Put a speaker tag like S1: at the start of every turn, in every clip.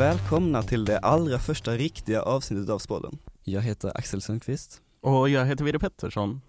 S1: Välkomna till det allra första riktiga avsnittet av Spodden. Jag heter Axel Sundqvist.
S2: Och jag heter Vidde Pettersson.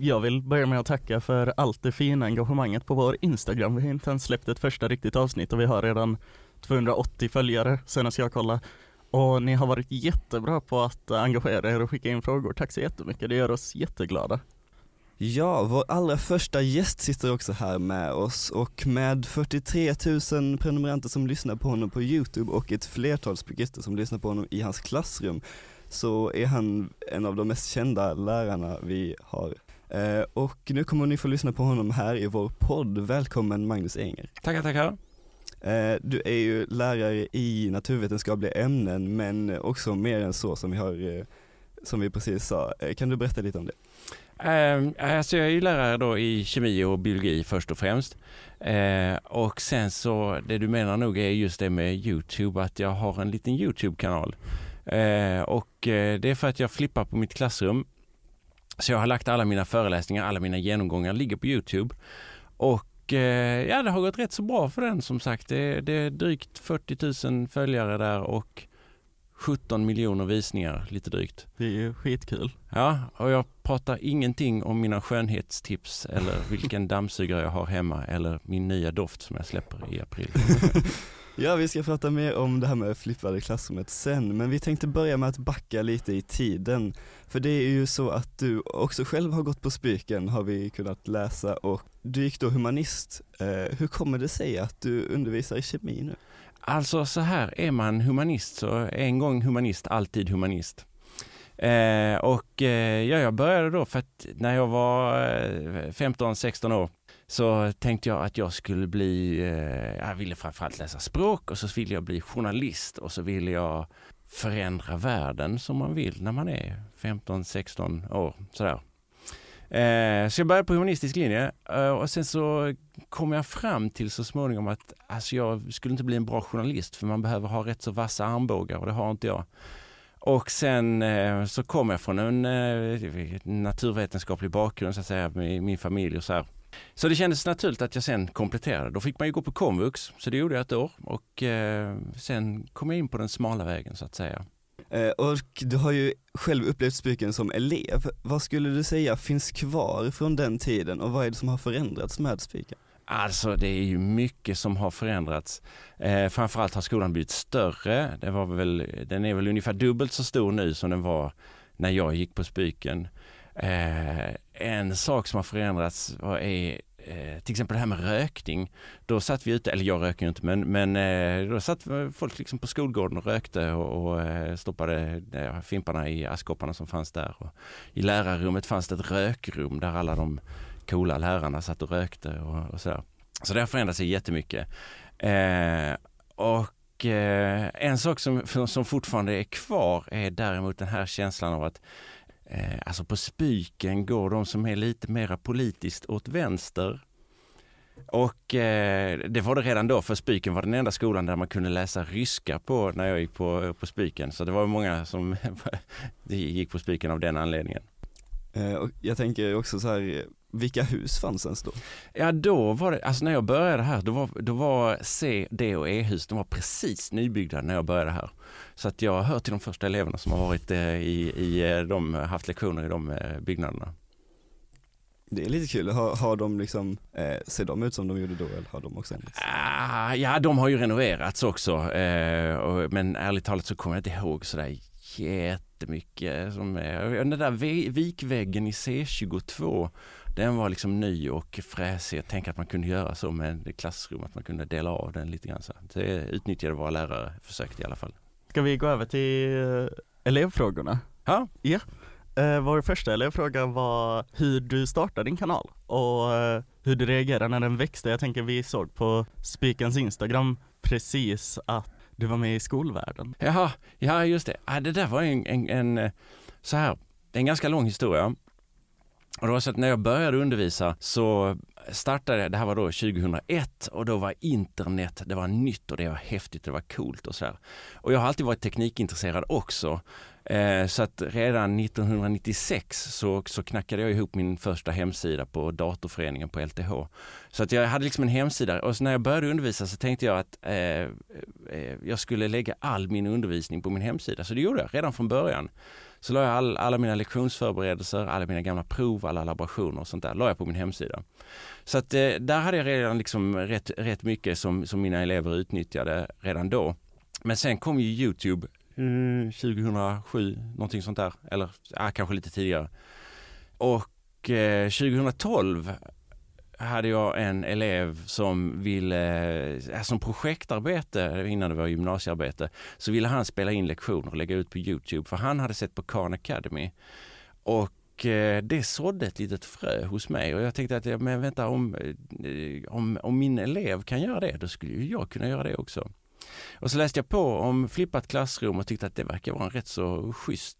S2: Jag vill börja med att tacka för allt det fina engagemanget på vår Instagram. Vi har inte ens släppt ett första riktigt avsnitt och vi har redan 280 följare senast jag kollade. Och ni har varit jättebra på att engagera er och skicka in frågor. Tack så jättemycket, det gör oss jätteglada.
S1: Ja, vår allra första gäst sitter också här med oss och med 43 000 prenumeranter som lyssnar på honom på Youtube och ett flertal spikister som lyssnar på honom i hans klassrum så är han en av de mest kända lärarna vi har. Eh, och nu kommer ni få lyssna på honom här i vår podd. Välkommen Magnus Enger.
S3: Tackar, tackar.
S1: Eh, du är ju lärare i naturvetenskapliga ämnen men också mer än så som vi har, eh, som vi precis sa. Eh, kan du berätta lite om det?
S3: Uh, alltså jag är ju lärare då i kemi och biologi först och främst. Uh, och sen så, det du menar nog är just det med Youtube, att jag har en liten Youtube-kanal. Uh, och det är för att jag flippar på mitt klassrum. Så jag har lagt alla mina föreläsningar, alla mina genomgångar ligger på Youtube. Och ja, det har gått rätt så bra för den som sagt. Det, det är drygt 40 000 följare där och 17 miljoner visningar, lite drygt.
S2: Det är ju skitkul.
S3: Ja, och jag pratar ingenting om mina skönhetstips eller vilken dammsugare jag har hemma eller min nya doft som jag släpper i april.
S1: ja, vi ska prata mer om det här med flippade klassrummet sen, men vi tänkte börja med att backa lite i tiden. För det är ju så att du också själv har gått på Spyken, har vi kunnat läsa, och du gick då humanist. Eh, hur kommer det sig att du undervisar i kemi nu?
S3: Alltså så här, är man humanist så en gång humanist, alltid humanist. Eh, och eh, ja, jag började då för att när jag var eh, 15-16 år så tänkte jag att jag skulle bli, eh, jag ville framförallt läsa språk och så ville jag bli journalist och så ville jag förändra världen som man vill när man är 15-16 år. Sådär. Eh, så jag började på humanistisk linje eh, och sen så kom jag fram till så småningom att alltså jag skulle inte bli en bra journalist för man behöver ha rätt så vassa armbågar och det har inte jag. Och sen eh, så kom jag från en eh, naturvetenskaplig bakgrund så att säga med min familj och så här. Så det kändes naturligt att jag sen kompletterade. Då fick man ju gå på komvux, så det gjorde jag ett år och eh, sen kom jag in på den smala vägen så att säga.
S1: Och du har ju själv upplevt Spyken som elev. Vad skulle du säga finns kvar från den tiden och vad är det som har förändrats med Spyken?
S3: Alltså det är ju mycket som har förändrats. Eh, framförallt har skolan blivit större. Det var väl, den är väl ungefär dubbelt så stor nu som den var när jag gick på Spyken. Eh, en sak som har förändrats är eh, till exempel det här med rökning. Då satt vi ute, eller jag röker ju inte, men, men eh, då satt folk liksom på skolgården och rökte och, och eh, stoppade eh, fimparna i askkopparna som fanns där. Och I lärarrummet fanns det ett rökrum där alla de coola lärarna satt och rökte och, och sådär. Så det har förändrat sig jättemycket. Eh, och eh, en sak som, som fortfarande är kvar är däremot den här känslan av att Eh, alltså på Spyken går de som är lite mera politiskt åt vänster. Och eh, det var det redan då, för Spyken var den enda skolan där man kunde läsa ryska på när jag gick på, på Spyken. Så det var många som gick på Spyken av den anledningen.
S1: Eh, och jag tänker också så här, eh, vilka hus fanns ens då?
S3: Ja då var det, alltså när jag började här, då var, då var C, D och E-hus, de var precis nybyggda när jag började här. Så att jag hör till de första eleverna som har varit eh, i, i eh, de, haft lektioner i de eh, byggnaderna.
S1: Det är lite kul, har, har de liksom, eh, ser de ut som de gjorde då eller har de också ändrats?
S3: Ah, ja, de har ju renoverats också, eh, och, men ärligt talat så kommer jag inte ihåg sådär jättemycket. Som, den där vikväggen i C22, den var liksom ny och fräsig. Tänker att man kunde göra så med klassrum, att man kunde dela av den lite grann. Så det utnyttjade våra lärare, försökte i alla fall.
S2: Ska vi gå över till eh, elevfrågorna?
S3: Ja.
S2: ja. Eh, vår första elevfråga var hur du startade din kanal och eh, hur du reagerade när den växte. Jag tänker vi såg på Spikens Instagram precis att du var med i skolvärlden.
S3: Jaha, ja just det. Ja, det där var en, en, en så här, det är en ganska lång historia. Och det var så att när jag började undervisa så startade, det här var då 2001 och då var internet, det var nytt och det var häftigt, det var coolt och sådär. Och jag har alltid varit teknikintresserad också. Eh, så att redan 1996 så, så knackade jag ihop min första hemsida på datorföreningen på LTH. Så att jag hade liksom en hemsida och när jag började undervisa så tänkte jag att eh, eh, jag skulle lägga all min undervisning på min hemsida. Så det gjorde jag redan från början. Så la jag all, alla mina lektionsförberedelser, alla mina gamla prov, alla laborationer och sånt där la jag på min hemsida. Så att eh, där hade jag redan liksom rätt, rätt mycket som, som mina elever utnyttjade redan då. Men sen kom ju Youtube eh, 2007, någonting sånt där, eller ja, kanske lite tidigare. Och eh, 2012 hade jag en elev som ville, eh, som projektarbete, innan det var gymnasiearbete, så ville han spela in lektioner och lägga ut på Youtube för han hade sett på Khan Academy. Och eh, det sådde ett litet frö hos mig och jag tänkte att men vänta, om, eh, om, om min elev kan göra det, då skulle jag kunna göra det också. Och så läste jag på om flippat klassrum och tyckte att det verkar vara en rätt så schysst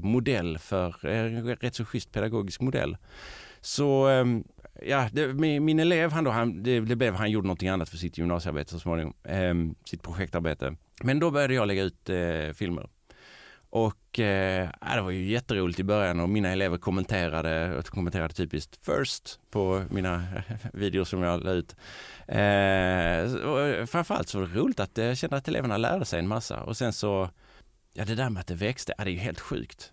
S3: modell för, en rätt så schysst pedagogisk modell. Så ehm, ja, det, min, min, elev, han då, han, det, det blev, han gjorde någonting annat för sitt gymnasiearbete så småningom, eh, sitt projektarbete. Men då började jag lägga ut eh, filmer. Och eh, det var ju jätteroligt i början och mina elever kommenterade, kommenterade typiskt first på mina videor som jag la ut. Eh, framförallt så var det roligt att jag kände att eleverna lärde sig en massa och sen så, ja det där med att det växte, ja, det är ju helt sjukt.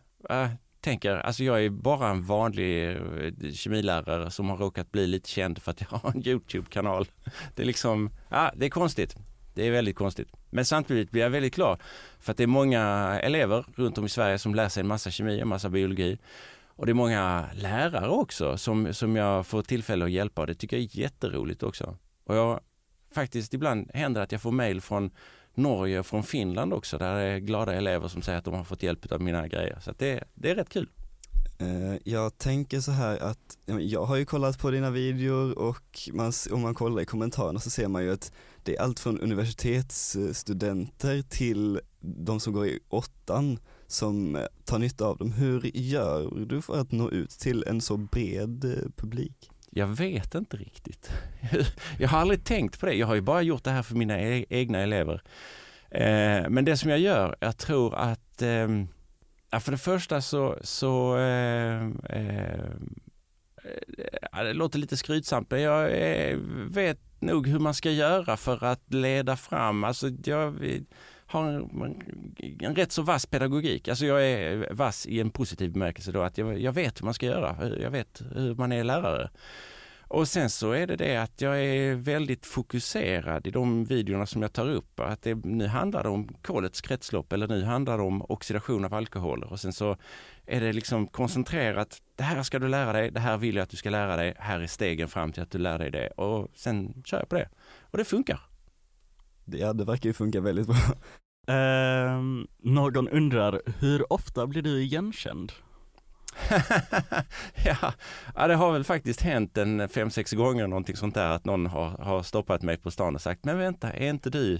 S3: Jag tänker, alltså jag är bara en vanlig eh, kemilärare som har råkat bli lite känd för att jag har en Youtube-kanal. Det är liksom, ja det är konstigt. Det är väldigt konstigt. Men samtidigt blir jag väldigt glad för att det är många elever runt om i Sverige som lär sig en massa kemi och massa biologi. Och det är många lärare också som, som jag får tillfälle att hjälpa och det tycker jag är jätteroligt också. Och jag faktiskt ibland händer att jag får mejl från Norge och från Finland också där det är glada elever som säger att de har fått hjälp av mina grejer. Så det, det är rätt kul.
S1: Eh, jag tänker så här att, jag har ju kollat på dina videor och man, om man kollar i kommentarerna så ser man ju att det är allt från universitetsstudenter till de som går i åttan som eh, tar nytta av dem. Hur gör du för att nå ut till en så bred eh, publik?
S3: Jag vet inte riktigt. Jag har aldrig tänkt på det. Jag har ju bara gjort det här för mina e-, egna elever. Eh, men det som jag gör, jag tror att ehm, för det första så, så eh, eh, det låter lite skrytsamt, men jag vet nog hur man ska göra för att leda fram, alltså jag har en, en rätt så vass pedagogik. Alltså jag är vass i en positiv bemärkelse då, att jag, jag vet hur man ska göra. Jag vet hur man är lärare. Och sen så är det det att jag är väldigt fokuserad i de videorna som jag tar upp. Att det, nu handlar det om kolets kretslopp eller nu handlar det om oxidation av alkoholer. Och sen så är det liksom koncentrerat. Det här ska du lära dig, det här vill jag att du ska lära dig. Här är stegen fram till att du lär dig det. Och sen kör jag på det. Och det funkar.
S1: Ja, det verkar ju funka väldigt bra.
S2: Uh, någon undrar, hur ofta blir du igenkänd?
S3: ja, ja, det har väl faktiskt hänt en fem, sex gånger någonting sånt där att någon har, har stoppat mig på stan och sagt, men vänta, är inte du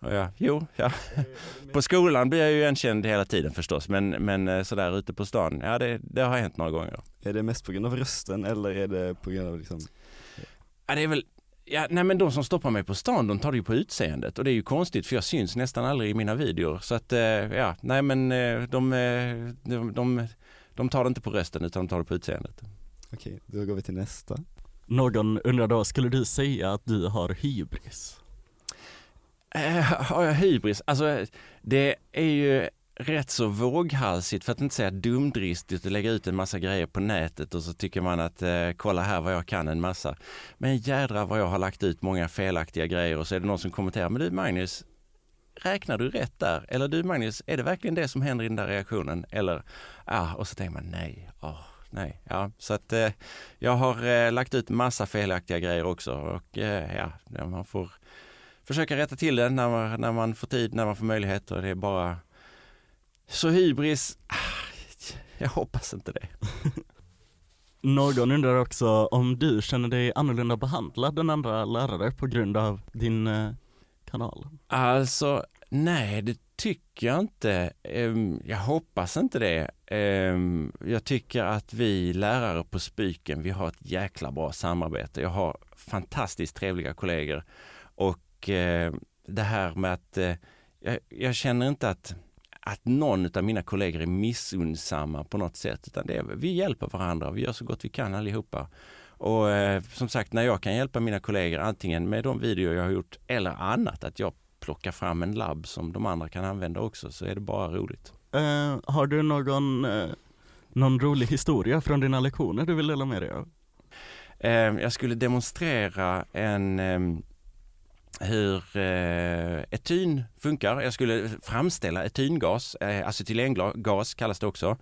S3: och jag, jo, ja. På skolan blir jag ju igenkänd hela tiden förstås, men, men eh, sådär ute på stan, ja det, det har hänt några gånger.
S1: Är det mest på grund av rösten eller är det på grund av liksom?
S3: Ja, det är väl Ja, nej men de som stoppar mig på stan, de tar det ju på utseendet och det är ju konstigt för jag syns nästan aldrig i mina videor. Så att, eh, ja, nej men eh, de, de, de, de tar det inte på rösten utan de tar det på utseendet.
S1: Okej, då går vi till nästa.
S2: Någon undrar då, skulle du säga att du har hybris?
S3: Äh, har jag hybris? Alltså det är ju rätt så våghalsigt för att inte säga dumdristigt att lägga ut en massa grejer på nätet och så tycker man att eh, kolla här vad jag kan en massa. Men jädra vad jag har lagt ut många felaktiga grejer och så är det någon som kommenterar, men du Magnus, räknar du rätt där? Eller du Magnus, är det verkligen det som händer i den där reaktionen? Eller, ja, och så tänker man nej, oh, nej, ja, så att eh, jag har eh, lagt ut massa felaktiga grejer också och eh, ja, man får försöka rätta till det när man, när man får tid, när man får möjlighet och det är bara så hybris, ah, jag hoppas inte det.
S2: Någon undrar också om du känner dig annorlunda behandlad än andra lärare på grund av din eh, kanal?
S3: Alltså, nej det tycker jag inte. Ehm, jag hoppas inte det. Ehm, jag tycker att vi lärare på Spyken, vi har ett jäkla bra samarbete. Jag har fantastiskt trevliga kollegor och eh, det här med att eh, jag känner inte att att någon av mina kollegor är missunnsamma på något sätt. Utan det är, vi hjälper varandra, vi gör så gott vi kan allihopa. Och eh, som sagt, när jag kan hjälpa mina kollegor antingen med de videor jag har gjort eller annat, att jag plockar fram en labb som de andra kan använda också, så är det bara roligt.
S2: Eh, har du någon, eh, någon rolig historia från dina lektioner du vill dela med dig av?
S3: Eh, jag skulle demonstrera en ehm, hur eh, etyn funkar. Jag skulle framställa etyngas, eh, acetylengas kallas det också.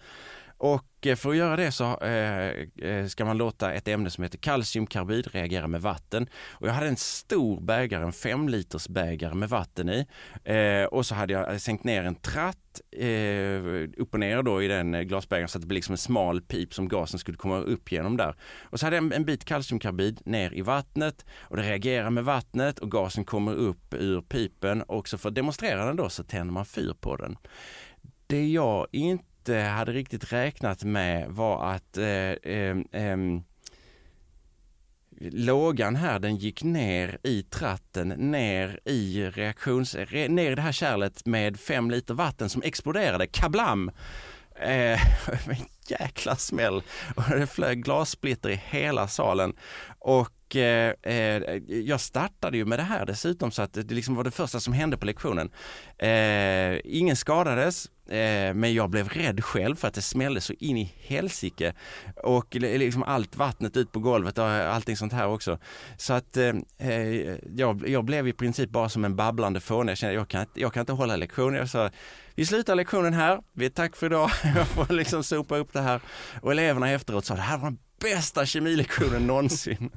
S3: Och eh, för att göra det så eh, eh, ska man låta ett ämne som heter kalciumkarbid reagera med vatten. Och jag hade en stor bägare, en fem liters bägare med vatten i. och så hade jag sänkt ner en tratt upp och ner då i den glasbägaren så att det blev liksom en smal pip som gasen skulle komma upp genom där. Och så hade jag en bit kalciumkarbid ner i vattnet och det reagerar med vattnet och gasen kommer upp ur pipen och så för att demonstrera den då så tänder man fyr på den. Det jag inte inte eh, hade riktigt räknat med var att eh, eh, eh, lågan här den gick ner i tratten, ner i reaktions... ner i det här kärlet med fem liter vatten som exploderade, kablam! Eh, en jäkla smäll och det flög glassplitter i hela salen. Och eh, eh, jag startade ju med det här dessutom så att det liksom var det första som hände på lektionen. Eh, ingen skadades, Eh, men jag blev rädd själv för att det smällde så in i helsike. Och liksom allt vattnet ut på golvet och allting sånt här också. Så att eh, eh, jag, jag blev i princip bara som en babblande fåne. Jag kände jag kan, jag kan inte hålla lektioner. Jag sa, vi slutar lektionen här, vi är tack för idag. Jag får liksom sopa upp det här. Och eleverna efteråt sa, det här var den bästa kemilektionen någonsin.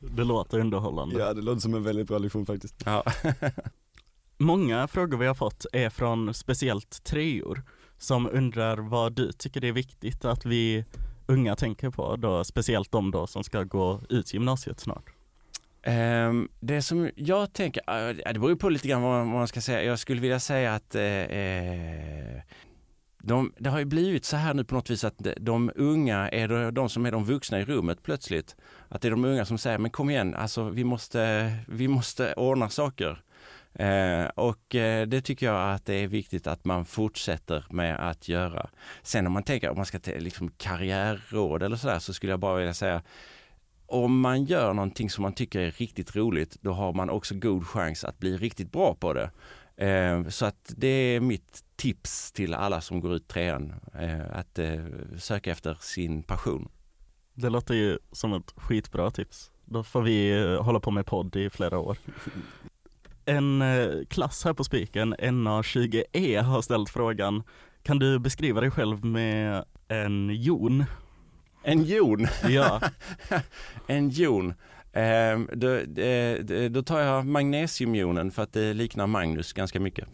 S2: Det låter underhållande.
S1: Ja, det låter som en väldigt bra lektion faktiskt.
S3: Ja.
S2: Många frågor vi har fått är från speciellt treor som undrar vad du tycker det är viktigt att vi unga tänker på då, speciellt de då som ska gå ut gymnasiet snart.
S3: Um, det som jag tänker, uh, det beror på lite grann vad man ska säga. Jag skulle vilja säga att uh, uh, de, det har ju blivit så här nu på något vis att de unga är de som är de vuxna i rummet plötsligt. Att det är de unga som säger, men kom igen, alltså vi måste, vi måste ordna saker. Eh, och eh, det tycker jag att det är viktigt att man fortsätter med att göra. Sen om man tänker om man ska till liksom karriärråd eller sådär så skulle jag bara vilja säga om man gör någonting som man tycker är riktigt roligt, då har man också god chans att bli riktigt bra på det. Eh, så att det är mitt tips till alla som går ut trean, eh, att eh, söka efter sin passion.
S2: Det låter ju som ett skitbra tips. Då får vi eh, hålla på med podd i flera år. En klass här på Spiken, NA20E, har ställt frågan Kan du beskriva dig själv med en jon?
S3: En jon?
S2: Ja.
S3: en jon. Eh, då, eh, då, tar jag magnesiumjonen för att det liknar Magnus ganska mycket.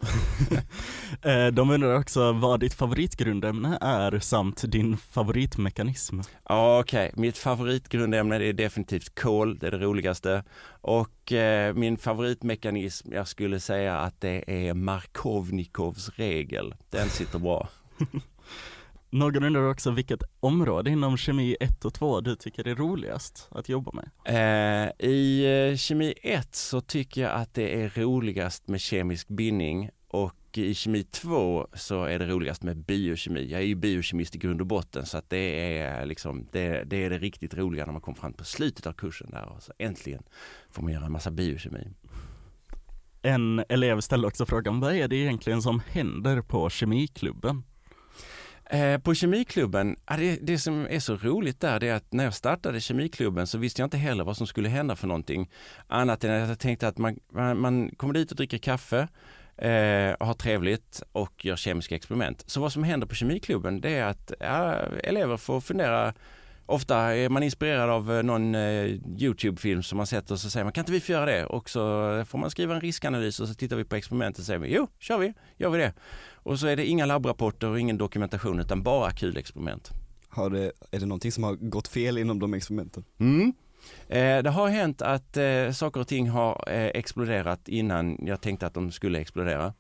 S2: eh, de undrar också vad ditt favoritgrundämne är samt din favoritmekanism.
S3: Ja, Okej, okay. mitt favoritgrundämne är definitivt kol, det är det roligaste. Och eh, min favoritmekanism, jag skulle säga att det är Markovnikovs regel. Den sitter bra.
S2: Någon undrar också vilket område inom kemi 1 och 2 du tycker är roligast att jobba med?
S3: Eh, I eh, kemi 1 så tycker jag att det är roligast med kemisk bindning och i kemi 2 så är det roligast med biokemi. Jag är ju biokemist i grund och botten så att det är liksom det, det är det riktigt roliga när man kommer fram på slutet av kursen där och så äntligen får man göra en massa biokemi.
S2: En elev ställde också frågan, vad är det egentligen som händer på kemiklubben?
S3: Eh, på Kemiklubben, det, det som är så roligt där det är att när jag startade Kemiklubben så visste jag inte heller vad som skulle hända för någonting. Annat än att jag tänkte att man, man, man kommer dit och dricker kaffe eh, och har trevligt och gör kemiska experiment. Så vad som händer på Kemiklubben det är att ja, elever får fundera Ofta är man inspirerad av eh, någon eh, Youtube-film som man sett och så säger man kan inte vi få göra det? Och så får man skriva en riskanalys och så tittar vi på experimentet och säger vi, jo, kör vi, gör vi det. Och så är det inga labbrapporter och ingen dokumentation utan bara kul experiment.
S1: Har det, är det någonting som har gått fel inom de experimenten?
S3: Mm. Eh, det har hänt att eh, saker och ting har eh, exploderat innan jag tänkte att de skulle explodera.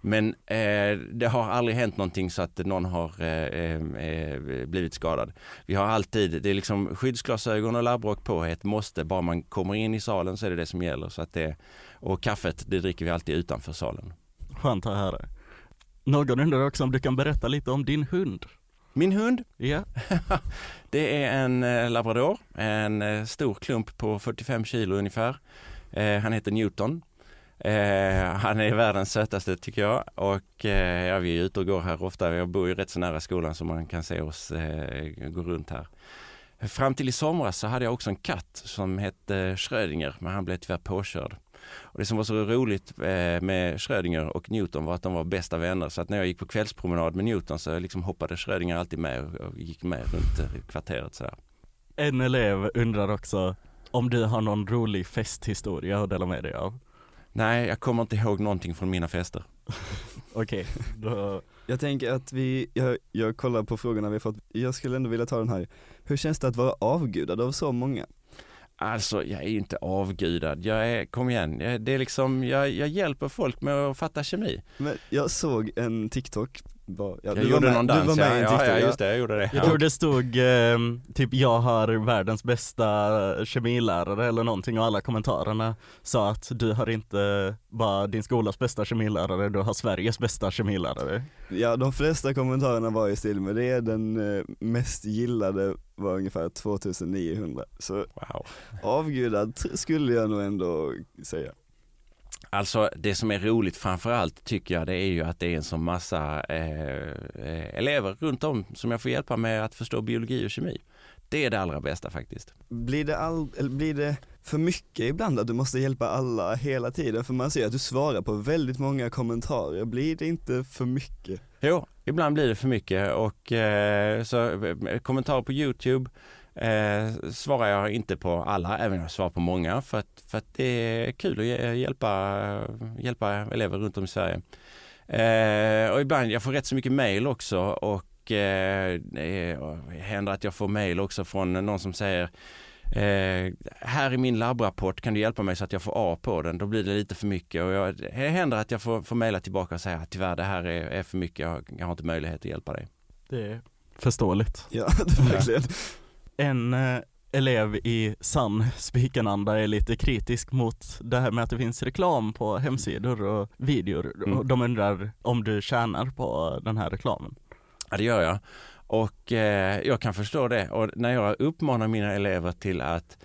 S3: Men eh, det har aldrig hänt någonting så att någon har eh, eh, blivit skadad. Vi har alltid, det är liksom skyddsglasögon och labbrock på ett måste. Bara man kommer in i salen så är det det som gäller. Så att det, och kaffet det dricker vi alltid utanför salen.
S2: Skönt att höra. Någon undrar också om du kan berätta lite om din hund?
S3: Min hund,
S2: Ja,
S3: det är en eh, labrador, en eh, stor klump på 45 kilo ungefär. Eh, han heter Newton. Eh, han är världens sötaste tycker jag och eh, ja, vi är ute och går här ofta. Jag bor ju rätt så nära skolan så man kan se oss eh, gå runt här. Fram till i somras så hade jag också en katt som hette Schrödinger men han blev tyvärr påkörd. Och det som var så roligt eh, med Schrödinger och Newton var att de var bästa vänner så att när jag gick på kvällspromenad med Newton så liksom hoppade Schrödinger alltid med och gick med runt eh, kvarteret så här.
S2: en elev undrar också om du har någon rolig festhistoria att dela med dig av?
S3: Nej, jag kommer inte ihåg någonting från mina fester.
S2: Okej, då
S1: Jag tänker att vi, jag, jag kollar på frågorna vi har fått, jag skulle ändå vilja ta den här. Hur känns det att vara avgudad av så många?
S3: Alltså, jag är inte avgudad. Jag är, kom igen, jag, det är liksom, jag, jag hjälper folk med att fatta kemi.
S1: Men jag såg en TikTok, var, ja,
S3: Jag
S1: du var
S3: gjorde
S1: med,
S3: någon
S1: du
S3: dans,
S1: var med
S3: ja, ja, ja, just det, jag gjorde det.
S2: Jag tror det stod eh, typ jag har världens bästa kemilärare eller någonting och alla kommentarerna sa att du har inte bara din skolas bästa kemilärare, du har Sveriges bästa kemilärare.
S1: Ja de flesta kommentarerna var i stil med det, den eh, mest gillade var ungefär 2900. Så
S3: Wow.
S1: avgudad skulle jag nog ändå säga.
S3: Alltså det som är roligt framförallt tycker jag det är ju att det är en sån massa eh, eh, elever runt om som jag får hjälpa med att förstå biologi och kemi. Det är det allra bästa faktiskt.
S1: Blir det, all, blir det för mycket ibland att du måste hjälpa alla hela tiden? För man ser att du svarar på väldigt många kommentarer, blir det inte för mycket?
S3: Jo, ibland blir det för mycket och eh, så eh, kommentarer på Youtube eh, svarar jag inte på alla, även om jag svarar på många för att, för att det är kul att hj- hjälpa, hjälpa elever runt om i Sverige. Eh, och ibland, jag får rätt så mycket mail också och eh, det händer att jag får mail också från någon som säger Eh, här i min labbrapport kan du hjälpa mig så att jag får A på den. Då blir det lite för mycket och jag, det händer att jag får, får mejla tillbaka och säga att tyvärr det här är, är för mycket, jag, jag har inte möjlighet att hjälpa dig.
S2: Det är förståeligt.
S1: Ja, det är verkligen.
S2: En eh, elev i sann spikenanda är lite kritisk mot det här med att det finns reklam på hemsidor och videor.
S3: Mm.
S2: De undrar om du tjänar på den här reklamen.
S3: Ja det gör jag och eh, jag kan förstå det och när jag uppmanar mina elever till att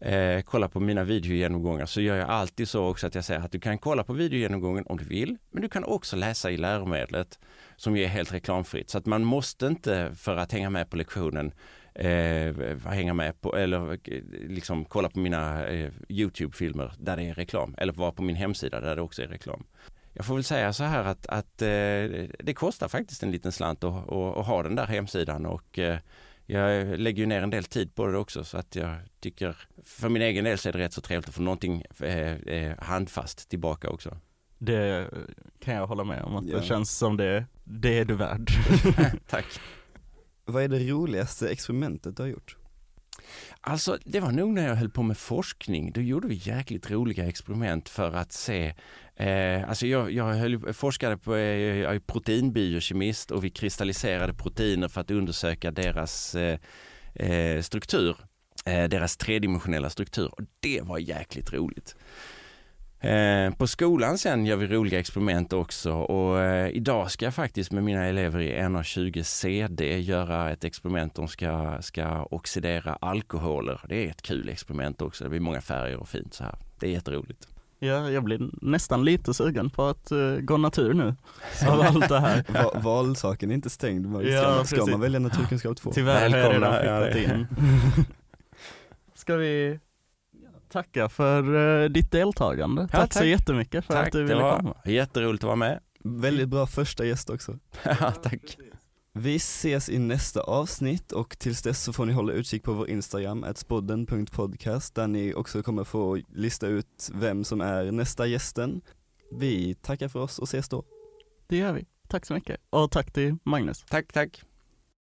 S3: eh, kolla på mina videogenomgångar så gör jag alltid så också att jag säger att du kan kolla på videogenomgången om du vill men du kan också läsa i läromedlet som ju är helt reklamfritt så att man måste inte för att hänga med på lektionen eh, hänga med på eller liksom kolla på mina eh, Youtube-filmer där det är reklam eller vara på min hemsida där det också är reklam. Jag får väl säga så här att, att eh, det kostar faktiskt en liten slant att, att, att ha den där hemsidan och eh, jag lägger ju ner en del tid på det också så att jag tycker för min egen del så är det rätt så trevligt att få någonting eh, eh, handfast tillbaka också.
S2: Det kan jag hålla med om att
S1: Ja.
S2: det känns som det, det är du värd.
S3: Tack!
S1: Vad är det roligaste experimentet du har gjort?
S3: Alltså det var nog när jag höll på med forskning. Då gjorde vi jäkligt roliga experiment för att se Eh, alltså jag, jag höll, forskade på eh, jag är proteinbiokemist och vi kristalliserade proteiner för att undersöka deras eh, eh, struktur, eh, deras tredimensionella struktur och det var jäkligt roligt. Eh, på skolan sen gör vi roliga experiment också och eh, idag ska jag faktiskt med mina elever i 120 CD göra ett experiment. De ska, ska oxidera alkoholer. Det är ett kul experiment också. Det blir många färger och fint så här. Det är jätteroligt.
S2: Ja, jag blir nästan lite sugen på att uh, gå natur nu. Av allt det här.
S1: Va valsaken är inte stängd, ska,
S2: Ja,
S1: man, ska man välja naturkunskap 2?
S2: Tyvärr har jag redan
S3: ja,
S2: in. Ska vi tacka för uh, ditt deltagande.
S3: Ja,
S2: tack, så
S3: tack.
S2: jättemycket för
S3: Tack,
S2: att du ville komma.
S3: jätteroligt att vara med.
S1: Väldigt bra första gäst också.
S3: Ja, Tack.
S1: Vi ses i nästa avsnitt och tills dess så får ni hålla utkik på vår Instagram, spodden.podcast, där ni också kommer få lista ut vem som är nästa gästen. Vi tackar för oss och ses då.
S2: Det gör vi. Tack så mycket. Och tack till Magnus.
S3: Tack, tack.